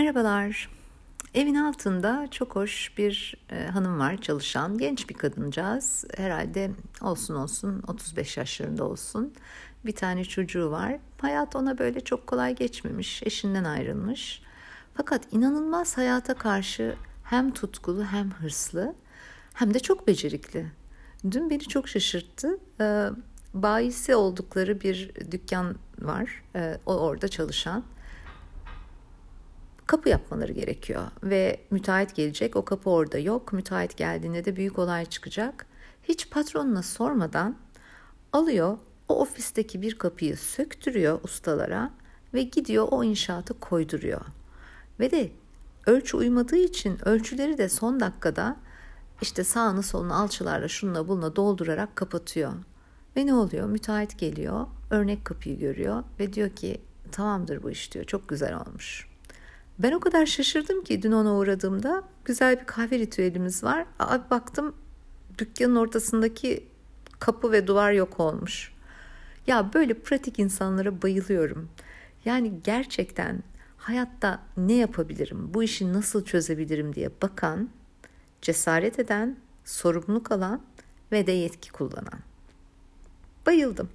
Merhabalar. Evin altında çok hoş bir e, hanım var çalışan. Genç bir kadıncağız. Herhalde olsun olsun 35 yaşlarında olsun. Bir tane çocuğu var. Hayat ona böyle çok kolay geçmemiş. Eşinden ayrılmış. Fakat inanılmaz hayata karşı hem tutkulu hem hırslı hem de çok becerikli. Dün beni çok şaşırttı. E, bayisi oldukları bir dükkan var. E, o orada çalışan kapı yapmaları gerekiyor ve müteahhit gelecek o kapı orada yok müteahhit geldiğinde de büyük olay çıkacak hiç patronuna sormadan alıyor o ofisteki bir kapıyı söktürüyor ustalara ve gidiyor o inşaatı koyduruyor ve de ölçü uymadığı için ölçüleri de son dakikada işte sağını solunu alçılarla şununla bununla doldurarak kapatıyor. Ve ne oluyor? Müteahhit geliyor, örnek kapıyı görüyor ve diyor ki tamamdır bu iş diyor. Çok güzel olmuş. Ben o kadar şaşırdım ki dün ona uğradığımda güzel bir kahve ritüelimiz var. Abi baktım dükkanın ortasındaki kapı ve duvar yok olmuş. Ya böyle pratik insanlara bayılıyorum. Yani gerçekten hayatta ne yapabilirim, bu işi nasıl çözebilirim diye bakan, cesaret eden, sorumluluk alan ve de yetki kullanan. Bayıldım.